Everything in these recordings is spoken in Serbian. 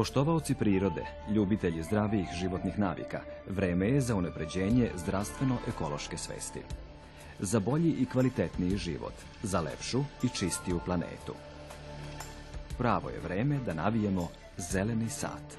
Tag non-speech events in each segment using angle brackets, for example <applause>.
Poštovaoci prirode, ljubitelji zdravijih životnih navika, vreme je za unapređenje zdravstveno-ekološke svesti. Za bolji i kvalitetniji život, za lepšu i čistiju planetu. Pravo je vreme da navijemo zeleni sat.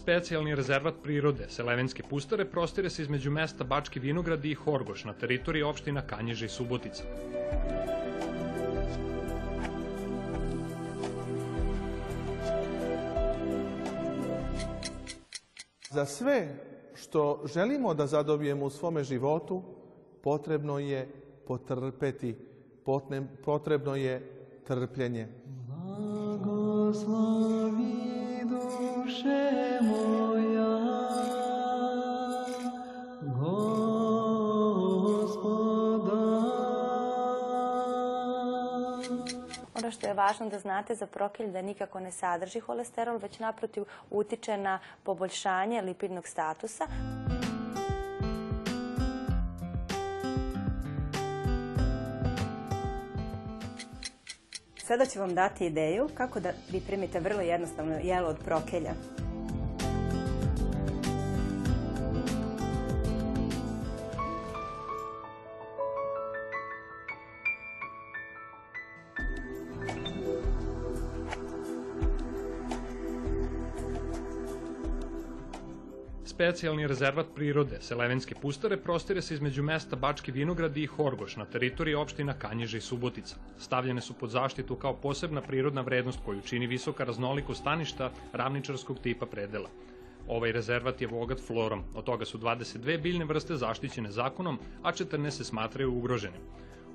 Specijalni rezervat prirode Selevenske pustare prostire se između mesta Bački Vinograd i Horgoš na teritoriji opština Kanjiža i Subotica. Za sve što želimo da zadobijemo u svome životu, potrebno je potrpeti, potrebno je trpljenje. Ono što je važno da znate za prokilj da nikako ne sadrži holesterol, već naprotiv utiče na poboljšanje lipidnog statusa. Sada ću vam dati ideju kako da pripremite vrlo jednostavno jelo od prokelja. specijalni rezervat prirode Selevenske pustare prostire se između mesta Bački Vinogradi i Horgoš na teritoriji opština Kanjiža i Subotica. Stavljene su pod zaštitu kao posebna prirodna vrednost koju čini visoka raznolikost staništa ravničarskog tipa predela. Ovaj rezervat je bogat florom, od toga su 22 biljne vrste zaštićene zakonom, a 14 se smatraju ugroženim.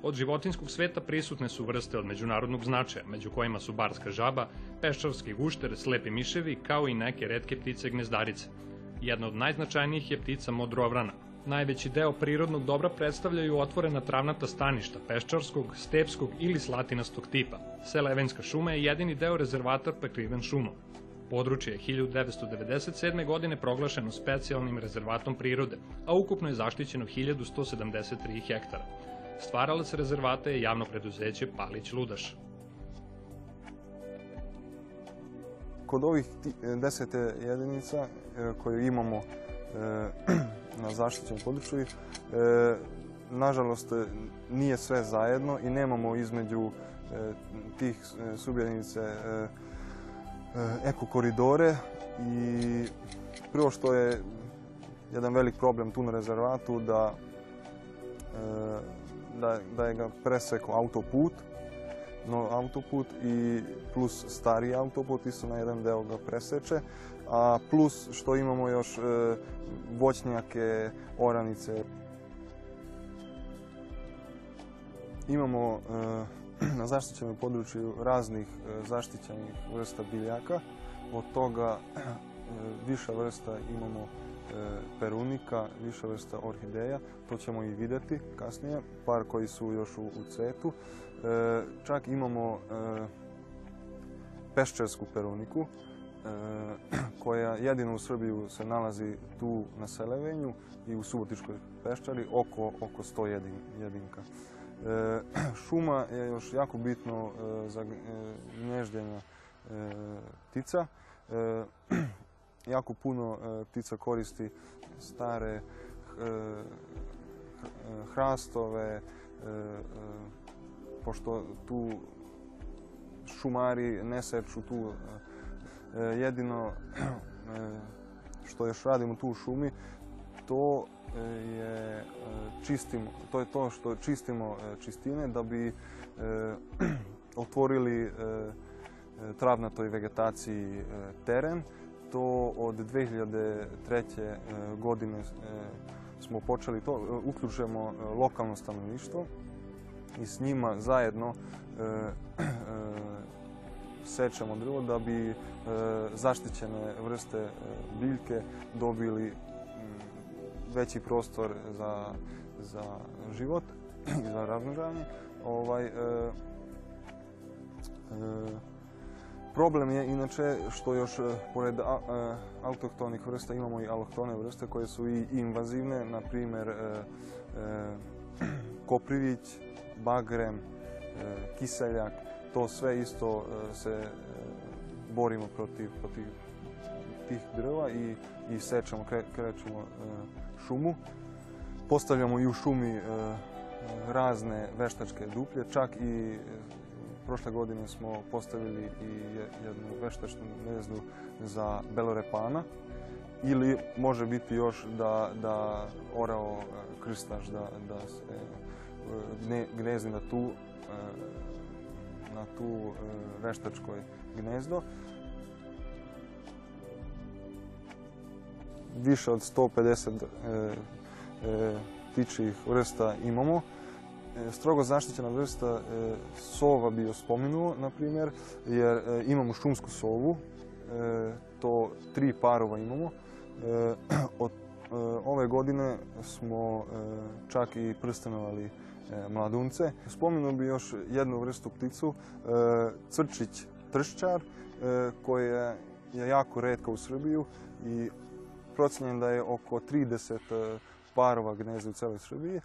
Od životinskog sveta prisutne su vrste od međunarodnog značaja, među kojima su barska žaba, peščarski gušter, slepi miševi, kao i neke redke ptice gnezdarice. Jedna od najznačajnijih je ptica modrovrana. Najveći deo prirodnog dobra predstavljaju otvorena travnata staništa peščarskog, stepskog ili slatinastog tipa. Evenska šuma je jedini deo rezervata prekriven šumom. Područje je 1997. godine proglašeno specijalnim rezervatom prirode, a ukupno je zaštićeno 1173 hektara. se rezervata je javno preduzeće Palić Ludaš. Kod ovih e, desete jedinica e, koje imamo e, <clears throat> na zaštićenom području, nažalost nije sve zajedno i nemamo između tih subjedinice eko koridore i prvo što je jedan velik problem tu na rezervatu da, da, je ga presekao autoput autoput i plus stari autoput, su na jedan deo ga preseče, a plus što imamo još e, voćnjake, oranice. Imamo e, <clears throat> na zaštićenom području raznih e, zaštićenih vrsta biljaka, od toga <clears throat> više vrsta imamo perunika, više vrsta orhideja, to ćemo i vidjeti kasnije, par koji su još u cvetu. E, čak imamo e, peščarsku peroniku e, koja jedino u Srbiju se nalazi tu na Selevenju i u Subotičkoj peščari oko, oko 100 jedinka. šuma je još jako bitno za gnježdjenja ptica. Jako puno ptica koristi stare hrastove, pošto tu šumari ne seču tu e, jedino e, što još radimo tu u šumi, to e, je čistimo, to je to što čistimo čistine da bi <clears throat> otvorili travnatoj vegetaciji teren. To od 2003. godine smo počeli to, uključujemo lokalno stanovništvo i s njima zajedno e, e, sečemo drvo da bi e, zaštićene vrste biljke dobili veći prostor za, život i za razmnožavanje. Ovaj, problem je inače što još pored autohtonih vrsta imamo i alohtone vrste koje su i invazivne, na primjer <clears throat> koprivić, bagrem, e, kiseljak, to sve isto e, se e, borimo protiv, tih drva i, sečemo, krećemo šumu. Postavljamo i u šumi razne veštačke duplje, čak i prošle godine smo postavili i jednu veštačnu neznu za belorepana ili može biti još da, orao krstaš da se gnezdi na tu, e, na tu e, veštačkoj gnezdo. Više od 150 tičijih e, vrsta imamo. Strogo zaštićena vrsta sova bi joj na primjer, jer imamo šumsku sovu, to tri parova imamo. <clears throat> Od ove godine smo čak i prstenovali E, mladunce. Spomenuo bi još jednu vrstu pticu, e, crčić trščar, e, koja je jako redka u Srbiju i procjenjen da je oko 30 parova gneze u cijeloj Srbiji.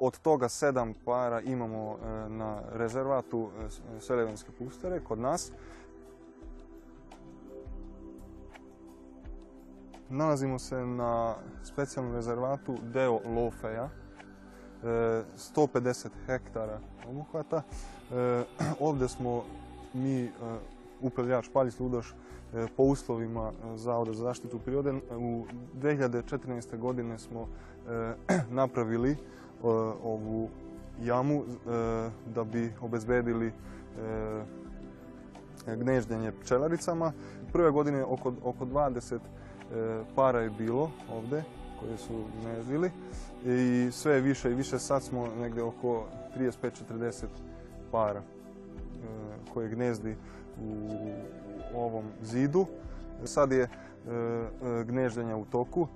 Od toga sedam para imamo na rezervatu Selevenske pustare kod nas. Nalazimo se na specijalnom rezervatu Deo Lofeja, 150 hektara obuhvata. E, <clears throat> ovdje smo mi, e, upravljač Paljic Ludoš, e, po uslovima Zavoda za zaštitu prirode. U 2014. godine smo <clears throat> napravili ovu jamu da bi obezbedili gneždenje pčelaricama. Prve godine oko, oko 20 para je bilo ovdje koje su gnezdili i sve više i više. Sad smo negdje oko 35-40 para e, koje gnezdi u ovom zidu. Sad je e, e, u toku.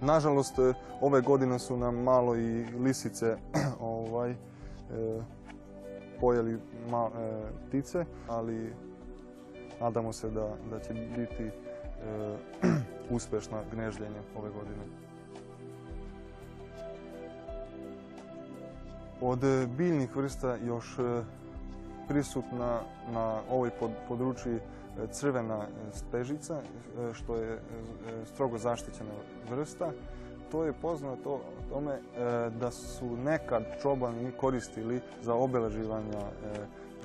Nažalost, ove godine su nam malo i lisice <clears throat> ovaj, pojeli ptice, ali nadamo se da će biti <clears throat> uspješna gnežljenja ove godine. Od biljnih vrsta još e, prisutna na ovoj područji e, crvena e, stežica, što je strogo zaštićena vrsta. To je poznato o tome da su nekad čobani koristili za obeleživanja E,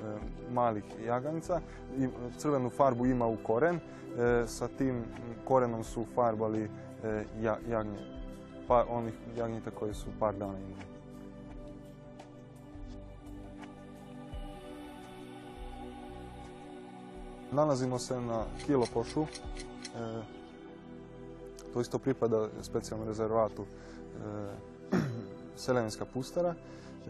malih jaganica. E, crvenu farbu ima u koren, e, sa tim korenom su farbali jagnje, pa onih jagnjita koji su par dana imali. Nalazimo se na Kilopošu, to isto pripada specijalnom rezervatu <clears throat> Selenijska pustara.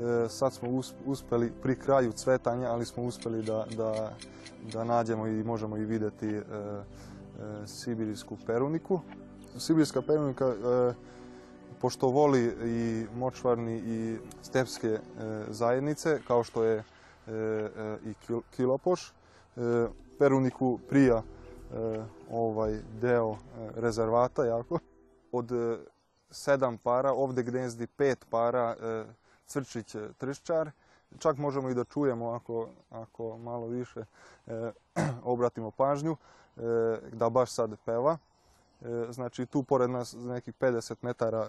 E, sad smo uspeli pri kraju cvetanja, ali smo uspeli da, nađemo i možemo i vidjeti e, e, sibirijsku peruniku. Sibirska perunika, pošto voli i močvarni i stepske zajednice, kao što je i kilopoš, peruniku prija ovaj deo rezervata jako. Od sedam para, ovdje gnezdi pet para crčić e, trščar. Čak možemo i da čujemo ako, ako malo više e, <clears throat> obratimo pažnju e, da baš sad peva. znači tu pored nas nekih 50 metara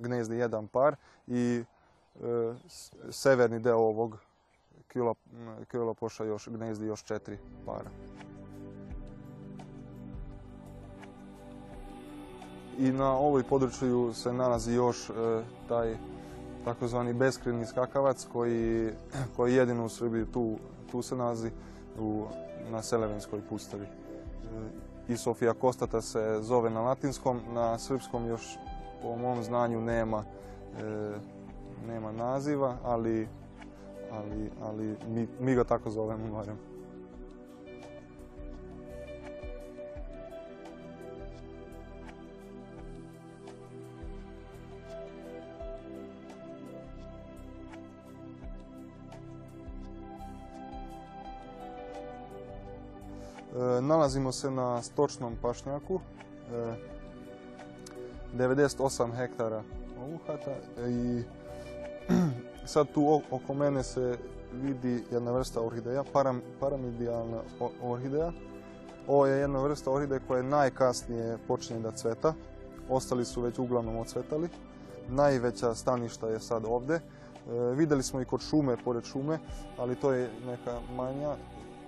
gnezdi jedan par i severni deo ovog kilopoša još gnezdi još četiri para. I na ovoj području se nalazi još taj takozvani beskrivni skakavac koji, jedino u Srbiji tu, se nalazi na Selevenskoj pustavi. E, I Sofija Kostata se zove na latinskom, na srpskom još po mom znanju nema, e, naziva, ali, mi, ga tako zovemo naravno. Nalazimo se na stočnom pašnjaku, 98 e, hektara ovuhata i <clears throat> sad tu oko mene se vidi jedna vrsta orhideja, paramidijalna orhideja. Ovo je jedna vrsta orhideje koja najkasnije počinje da cveta, ostali su već uglavnom ocvetali. Najveća staništa je sad ovdje. vidjeli smo i kod šume, pored šume, ali to je neka manja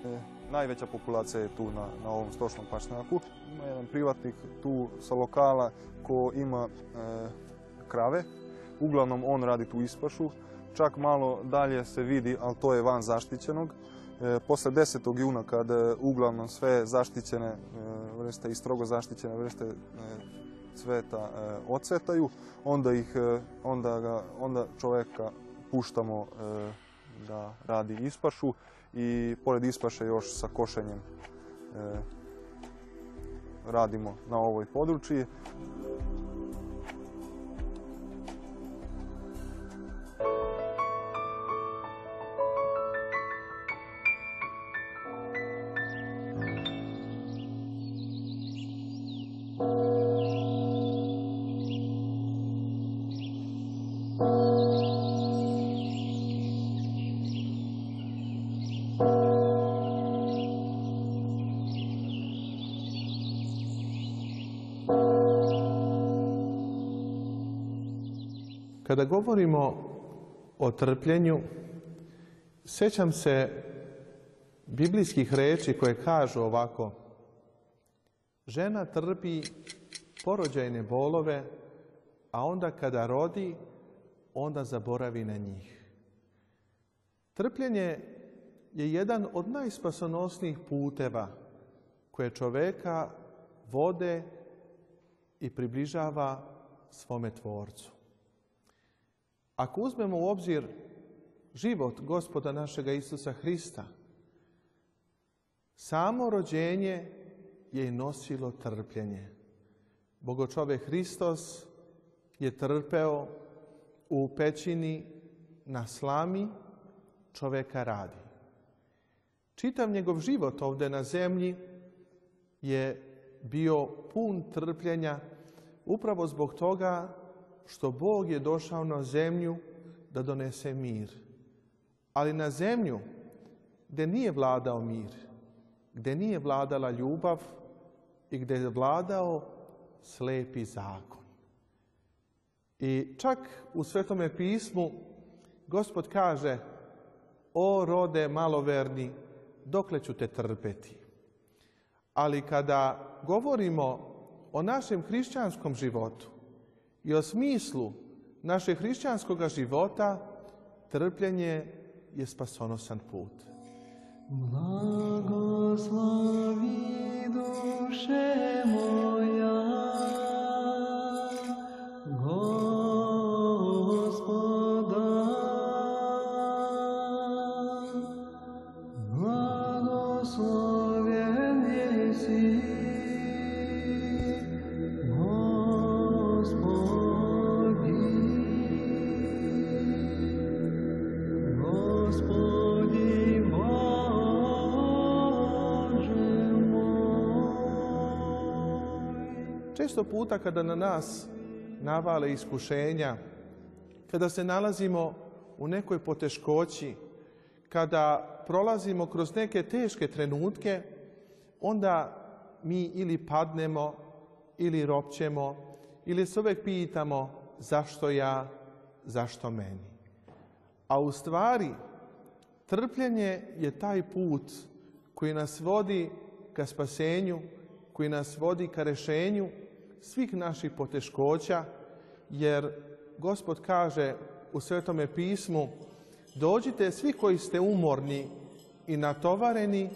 E, najveća populacija je tu na, ovom stočnom pašnjaku. Ima jedan privatnik tu sa lokala ko ima e, krave. Uglavnom on radi tu ispašu. Čak malo dalje se vidi, ali to je van zaštićenog. E, posle 10. juna kad uglavnom sve zaštićene vrste i strogo zaštićene vrste cveta ocetaju, onda, ih, onda čoveka puštamo da radi ispašu i pored ispaše još sa košenjem e, radimo na ovoj područji. Kada govorimo o trpljenju, sjećam se biblijskih reči koje kažu ovako Žena trpi porođajne bolove, a onda kada rodi, onda zaboravi na njih. Trpljenje je jedan od najspasonosnijih puteva koje čoveka vode i približava svome tvorcu. Ako uzmemo u obzir život gospoda našega Isusa Hrista, samo rođenje je nosilo trpljenje. Bogočove Hristos je trpeo u pećini na slami čoveka radi. Čitav njegov život ovdje na zemlji je bio pun trpljenja upravo zbog toga što Bog je došao na zemlju da donese mir. Ali na zemlju gdje nije vladao mir, gdje nije vladala ljubav i gdje je vladao slepi zakon. I čak u Svetome pismu Gospod kaže O rode maloverni, dokle ću te trpeti? Ali kada govorimo o našem hrišćanskom životu, i o smislu našeg hrišćanskog života trpljenje je spasonosan put. Blagoslavi duše moja Često puta kada na nas navale iskušenja, kada se nalazimo u nekoj poteškoći, kada prolazimo kroz neke teške trenutke, onda mi ili padnemo, ili ropćemo, ili se uvek pitamo zašto ja, zašto meni. A u stvari, trpljenje je taj put koji nas vodi ka spasenju, koji nas vodi ka rešenju, svih naših poteškoća, jer Gospod kaže u Svetome pismu dođite svi koji ste umorni i natovareni,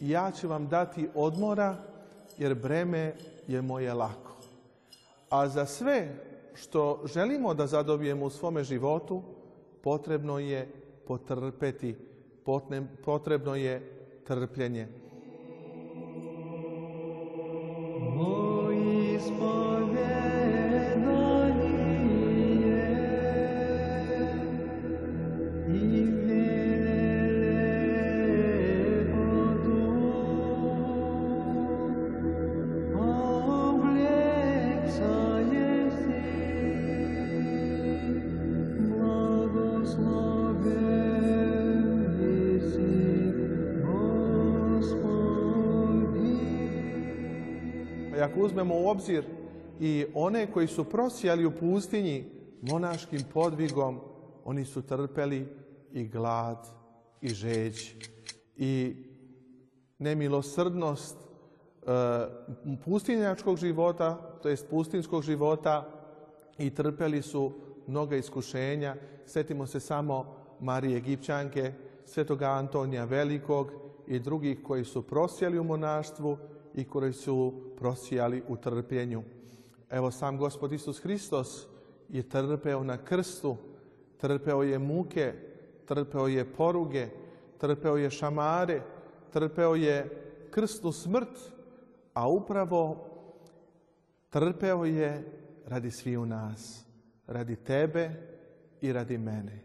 ja ću vam dati odmora, jer breme je moje lako. A za sve što želimo da zadobijemo u svome životu, potrebno je potrpeti, potrebno je trpljenje. ako uzmemo u obzir i one koji su prosjali u pustinji monaškim podvigom, oni su trpeli i glad, i žeć, i nemilosrdnost e, pustinjačkog života, to jest pustinskog života, i trpeli su mnoga iskušenja. Sjetimo se samo Marije Egipćanke, svetoga Antonija Velikog i drugih koji su prosjeli u monaštvu i koji su prosijali u trpljenju. Evo sam Gospod Isus Hristos je trpeo na krstu, trpeo je muke, trpeo je poruge, trpeo je šamare, trpeo je krstu smrt, a upravo trpeo je radi sviju nas, radi tebe i radi mene.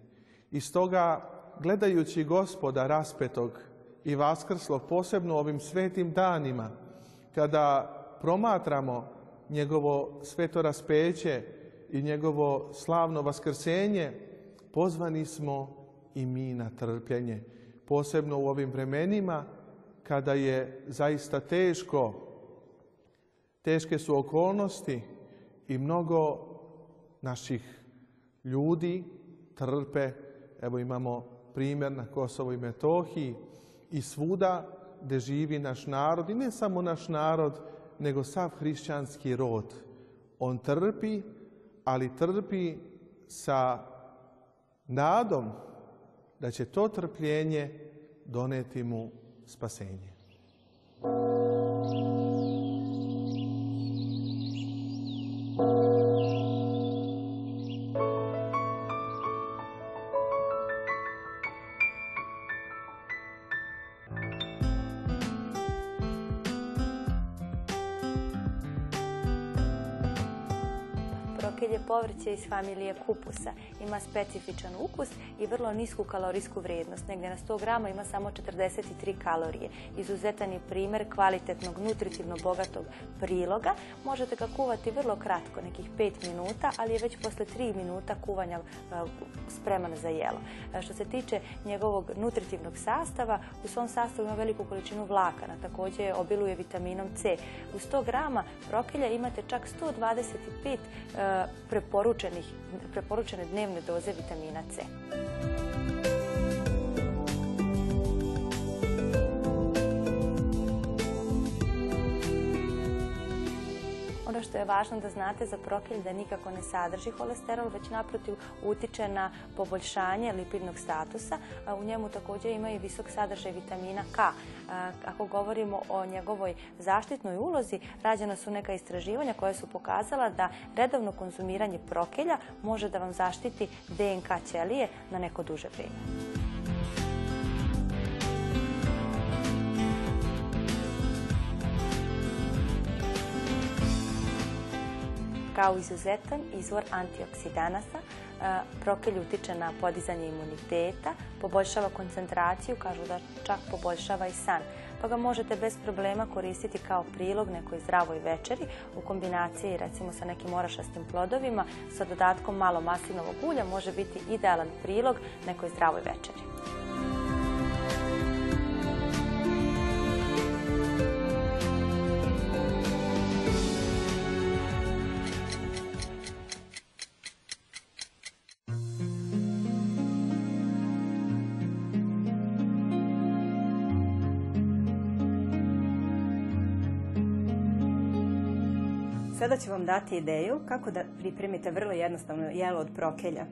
I stoga, gledajući gospoda raspetog i vaskrslog, posebno ovim svetim danima, kada promatramo njegovo sveto raspeće i njegovo slavno vaskrsenje, pozvani smo i mi na trpljenje. Posebno u ovim vremenima kada je zaista teško, teške su okolnosti i mnogo naših ljudi trpe. Evo imamo primjer na Kosovo i Metohiji i svuda gdje živi naš narod i ne samo naš narod, nego sav hrišćanski rod. On trpi, ali trpi sa nadom da će to trpljenje doneti mu spasenje. iz familije kupusa. Ima specifičan ukus i vrlo nisku kalorijsku vrijednost. Negdje na 100 grama ima samo 43 kalorije. Izuzetan je primjer kvalitetnog, nutritivno bogatog priloga. Možete ga kuvati vrlo kratko, nekih 5 minuta, ali je već posle 3 minuta kuvanja spreman za jelo. Što se tiče njegovog nutritivnog sastava, u svom sastavu ima veliku količinu vlakana, također obiluje vitaminom C. U 100 grama prokelja imate čak 125 preporučenih preporučene dnevne doze vitamina C. Ono što je važno da znate za prokelj da nikako ne sadrži holesterol, već naprotiv utiče na poboljšanje lipidnog statusa. U njemu također ima i visok sadržaj vitamina K. Ako govorimo o njegovoj zaštitnoj ulozi, rađena su neka istraživanja koja su pokazala da redovno konzumiranje prokelja može da vam zaštiti DNK ćelije na neko duže vrijeme. kao izuzetan izvor antioksidanasa. E, Prokelj utiče na podizanje imuniteta, poboljšava koncentraciju, kažu da čak poboljšava i san. Pa ga možete bez problema koristiti kao prilog nekoj zdravoj večeri u kombinaciji recimo sa nekim orašastim plodovima sa dodatkom malo maslinovog ulja može biti idealan prilog nekoj zdravoj večeri. Sada ću vam dati ideju kako da pripremite vrlo jednostavno jelo od prokelja.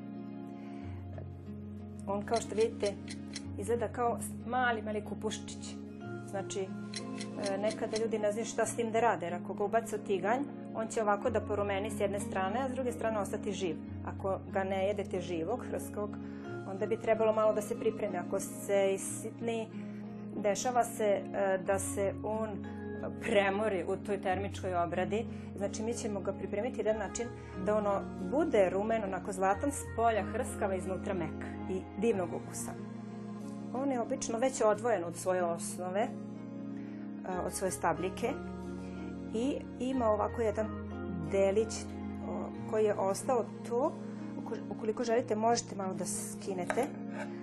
On kao što vidite izgleda kao mali, mali kupuščić. Znači, e, nekada ljudi ne znaju šta s tim da rade, jer ako ga ubaca u tiganj, on će ovako da porumeni s jedne strane, a s druge strane ostati živ. Ako ga ne jedete živog, hrskog, onda bi trebalo malo da se pripremi. Ako se isitni, dešava se e, da se on ono, premori u toj termičkoj obradi. Znači mi ćemo ga pripremiti jedan način da ono bude rumen, onako zlatan, s polja hrskava iznutra mek i divnog ukusa. On je obično već odvojen od svoje osnove, od svoje stabljike i ima ovako jedan delić koji je ostao tu. Ukoliko želite možete malo da skinete,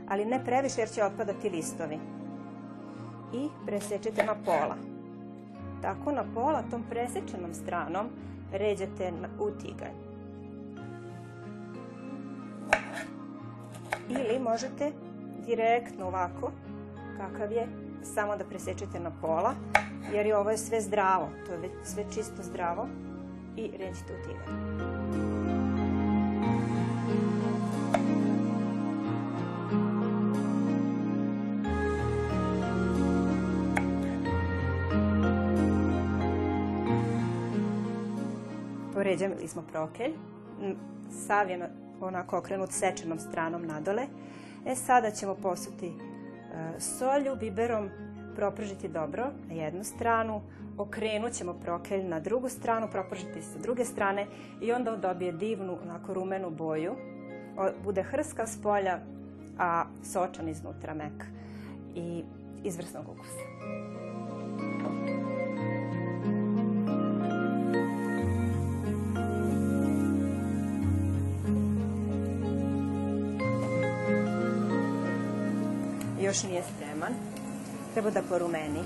ali ne previše jer će otpadati listovi i presečete na pola. Tako na pola tom presečenom stranom ređete u tiganj. Ili možete direktno ovako, kakav je, samo da presečete na pola, jer je ovo je sve zdravo, to je sve čisto zdravo i ređete u tiganj. poređali smo prokelj, sav je onako okrenut sečenom stranom nadole. E sada ćemo posuti e, solju, biberom, propržiti dobro na jednu stranu, okrenut ćemo prokelj na drugu stranu, propržiti sa druge strane i onda on dobije divnu, onako rumenu boju. Bude hrska s polja, a sočan iznutra mek i izvrsnog ukusa. još nije spreman. Treba da porumeni.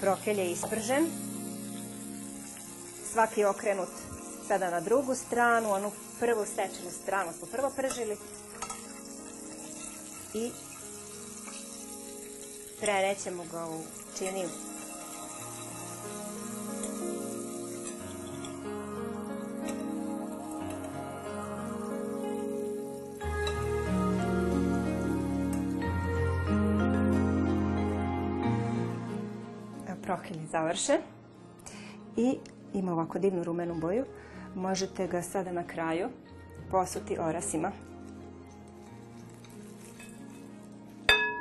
Prokelje je svaki okrenut sada na drugu stranu, onu prvu stečenu stranu smo prvo pržili i prerećemo ga u činiju. Prohil je i ima ovako divnu rumenu boju. Možete ga sada na kraju posuti orasima.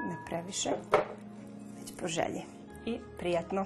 Ne previše, već po želji. I prijatno!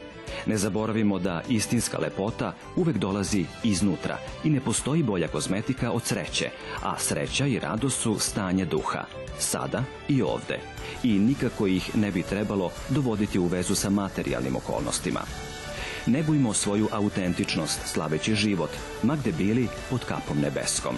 Ne zaboravimo da istinska lepota uvek dolazi iznutra i ne postoji bolja kozmetika od sreće, a sreća i radost su stanje duha, sada i ovde. I nikako ih ne bi trebalo dovoditi u vezu sa materijalnim okolnostima. Ne bujmo svoju autentičnost slaveći život, magde bili pod kapom nebeskom.